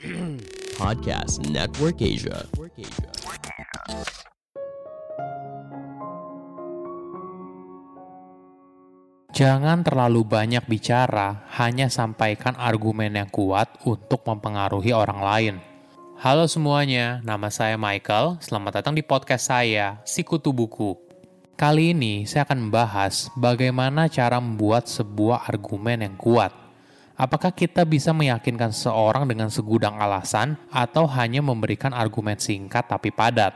Podcast Network Asia. Jangan terlalu banyak bicara, hanya sampaikan argumen yang kuat untuk mempengaruhi orang lain. Halo semuanya, nama saya Michael. Selamat datang di podcast saya, Sikutu Buku. Kali ini saya akan membahas bagaimana cara membuat sebuah argumen yang kuat. Apakah kita bisa meyakinkan seseorang dengan segudang alasan atau hanya memberikan argumen singkat tapi padat?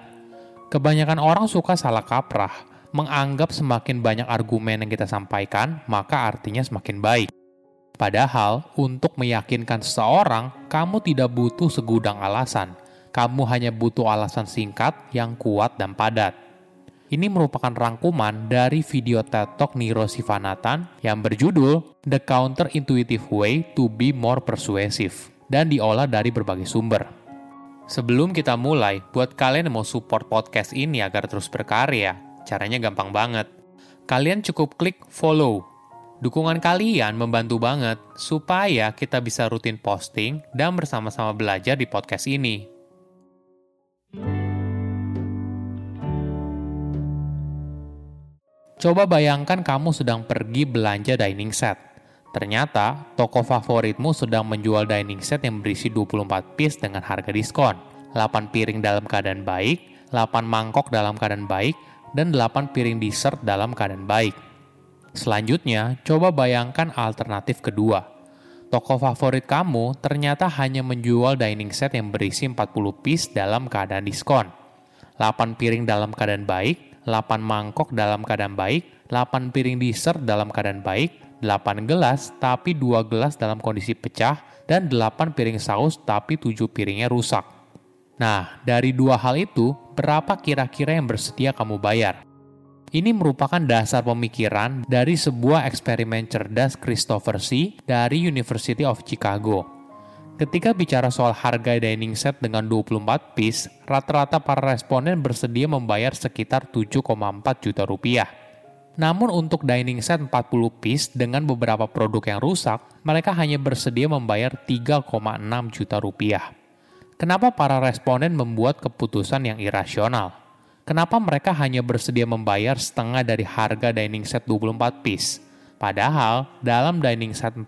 Kebanyakan orang suka salah kaprah, menganggap semakin banyak argumen yang kita sampaikan, maka artinya semakin baik. Padahal, untuk meyakinkan seseorang, kamu tidak butuh segudang alasan. Kamu hanya butuh alasan singkat yang kuat dan padat. Ini merupakan rangkuman dari video TED Talk Niro Sivanathan yang berjudul The Counterintuitive Way to Be More Persuasive dan diolah dari berbagai sumber. Sebelum kita mulai, buat kalian yang mau support podcast ini agar terus berkarya, caranya gampang banget. Kalian cukup klik follow. Dukungan kalian membantu banget supaya kita bisa rutin posting dan bersama-sama belajar di podcast ini. Coba bayangkan kamu sedang pergi belanja dining set. Ternyata, toko favoritmu sedang menjual dining set yang berisi 24 piece dengan harga diskon. 8 piring dalam keadaan baik, 8 mangkok dalam keadaan baik, dan 8 piring dessert dalam keadaan baik. Selanjutnya, coba bayangkan alternatif kedua. Toko favorit kamu ternyata hanya menjual dining set yang berisi 40 piece dalam keadaan diskon. 8 piring dalam keadaan baik, 8 mangkok dalam keadaan baik, 8 piring dessert dalam keadaan baik, 8 gelas tapi 2 gelas dalam kondisi pecah, dan 8 piring saus tapi 7 piringnya rusak. Nah, dari dua hal itu, berapa kira-kira yang bersedia kamu bayar? Ini merupakan dasar pemikiran dari sebuah eksperimen cerdas Christopher C. dari University of Chicago. Ketika bicara soal harga dining set dengan 24 piece, rata-rata para responden bersedia membayar sekitar 7,4 juta rupiah. Namun untuk dining set 40 piece dengan beberapa produk yang rusak, mereka hanya bersedia membayar 3,6 juta rupiah. Kenapa para responden membuat keputusan yang irasional? Kenapa mereka hanya bersedia membayar setengah dari harga dining set 24 piece? Padahal, dalam dining set 40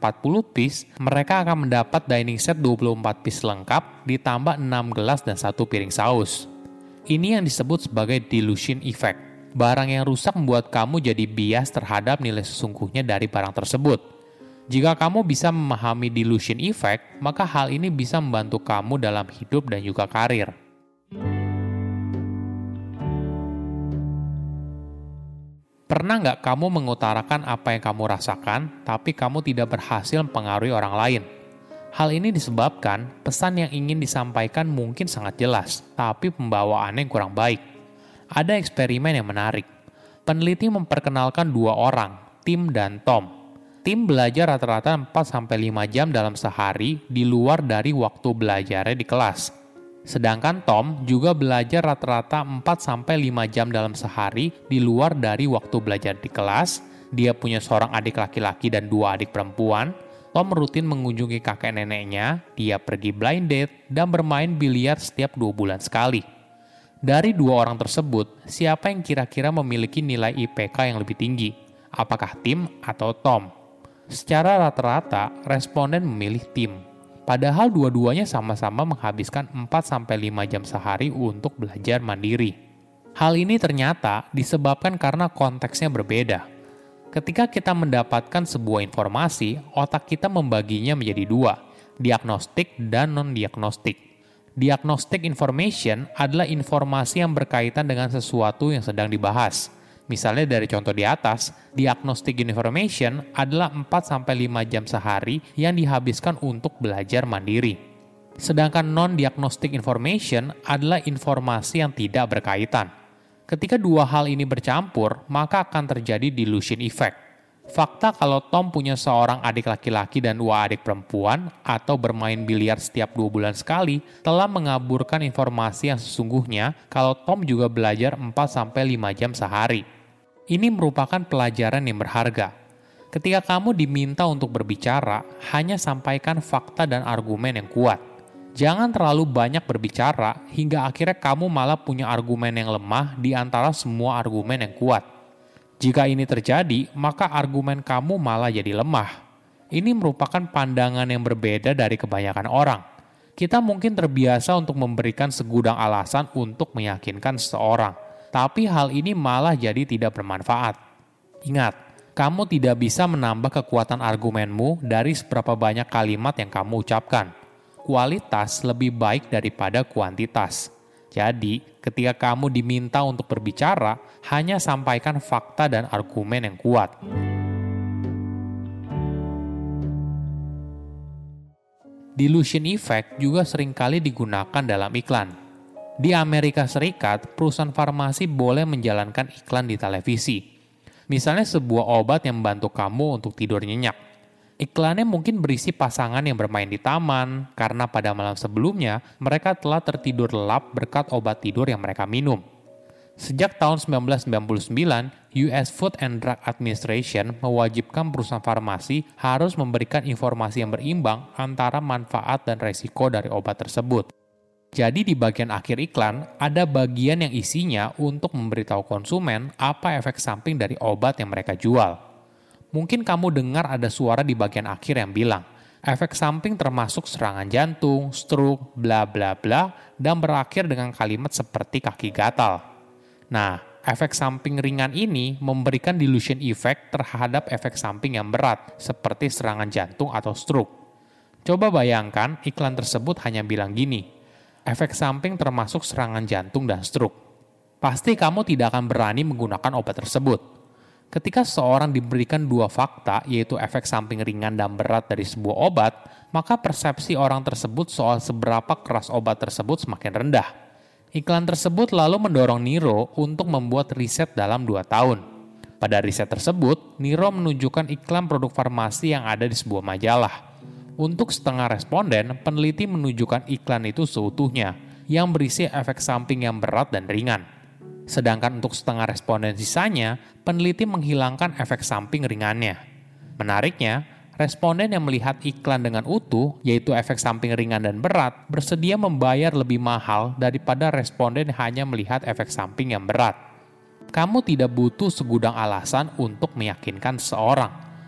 piece, mereka akan mendapat dining set 24 piece lengkap ditambah 6 gelas dan satu piring saus. Ini yang disebut sebagai delusion effect. Barang yang rusak membuat kamu jadi bias terhadap nilai sesungguhnya dari barang tersebut. Jika kamu bisa memahami delusion effect, maka hal ini bisa membantu kamu dalam hidup dan juga karir. Pernah nggak kamu mengutarakan apa yang kamu rasakan, tapi kamu tidak berhasil mempengaruhi orang lain? Hal ini disebabkan pesan yang ingin disampaikan mungkin sangat jelas, tapi pembawaannya kurang baik. Ada eksperimen yang menarik. Peneliti memperkenalkan dua orang, Tim dan Tom. Tim belajar rata-rata 4-5 jam dalam sehari di luar dari waktu belajarnya di kelas Sedangkan Tom juga belajar rata-rata 4-5 jam dalam sehari di luar dari waktu belajar di kelas. Dia punya seorang adik laki-laki dan dua adik perempuan. Tom rutin mengunjungi kakek neneknya, dia pergi blind date, dan bermain biliar setiap dua bulan sekali. Dari dua orang tersebut, siapa yang kira-kira memiliki nilai IPK yang lebih tinggi? Apakah Tim atau Tom? Secara rata-rata, responden memilih Tim. Padahal dua-duanya sama-sama menghabiskan 4-5 jam sehari untuk belajar mandiri. Hal ini ternyata disebabkan karena konteksnya berbeda. Ketika kita mendapatkan sebuah informasi, otak kita membaginya menjadi dua, diagnostik dan non-diagnostik. Diagnostic information adalah informasi yang berkaitan dengan sesuatu yang sedang dibahas. Misalnya dari contoh di atas, diagnostic information adalah 4-5 jam sehari yang dihabiskan untuk belajar mandiri. Sedangkan non-diagnostic information adalah informasi yang tidak berkaitan. Ketika dua hal ini bercampur, maka akan terjadi delusion effect. Fakta kalau Tom punya seorang adik laki-laki dan dua adik perempuan atau bermain biliar setiap dua bulan sekali telah mengaburkan informasi yang sesungguhnya kalau Tom juga belajar 4-5 jam sehari. Ini merupakan pelajaran yang berharga. Ketika kamu diminta untuk berbicara, hanya sampaikan fakta dan argumen yang kuat. Jangan terlalu banyak berbicara hingga akhirnya kamu malah punya argumen yang lemah di antara semua argumen yang kuat. Jika ini terjadi, maka argumen kamu malah jadi lemah. Ini merupakan pandangan yang berbeda dari kebanyakan orang. Kita mungkin terbiasa untuk memberikan segudang alasan untuk meyakinkan seseorang, tapi hal ini malah jadi tidak bermanfaat. Ingat, kamu tidak bisa menambah kekuatan argumenmu dari seberapa banyak kalimat yang kamu ucapkan. Kualitas lebih baik daripada kuantitas. Jadi, ketika kamu diminta untuk berbicara, hanya sampaikan fakta dan argumen yang kuat. Delusion effect juga sering kali digunakan dalam iklan. Di Amerika Serikat, perusahaan farmasi boleh menjalankan iklan di televisi Misalnya sebuah obat yang membantu kamu untuk tidur nyenyak. Iklannya mungkin berisi pasangan yang bermain di taman, karena pada malam sebelumnya mereka telah tertidur lelap berkat obat tidur yang mereka minum. Sejak tahun 1999, US Food and Drug Administration mewajibkan perusahaan farmasi harus memberikan informasi yang berimbang antara manfaat dan resiko dari obat tersebut. Jadi di bagian akhir iklan ada bagian yang isinya untuk memberitahu konsumen apa efek samping dari obat yang mereka jual. Mungkin kamu dengar ada suara di bagian akhir yang bilang, efek samping termasuk serangan jantung, stroke, bla bla bla, dan berakhir dengan kalimat seperti kaki gatal. Nah, efek samping ringan ini memberikan delusion effect terhadap efek samping yang berat, seperti serangan jantung atau stroke. Coba bayangkan iklan tersebut hanya bilang gini, efek samping termasuk serangan jantung dan stroke. Pasti kamu tidak akan berani menggunakan obat tersebut. Ketika seorang diberikan dua fakta, yaitu efek samping ringan dan berat dari sebuah obat, maka persepsi orang tersebut soal seberapa keras obat tersebut semakin rendah. Iklan tersebut lalu mendorong Niro untuk membuat riset dalam dua tahun. Pada riset tersebut, Niro menunjukkan iklan produk farmasi yang ada di sebuah majalah. Untuk setengah responden, peneliti menunjukkan iklan itu seutuhnya, yang berisi efek samping yang berat dan ringan. Sedangkan untuk setengah responden sisanya, peneliti menghilangkan efek samping ringannya. Menariknya, responden yang melihat iklan dengan utuh, yaitu efek samping ringan dan berat, bersedia membayar lebih mahal daripada responden hanya melihat efek samping yang berat. Kamu tidak butuh segudang alasan untuk meyakinkan seorang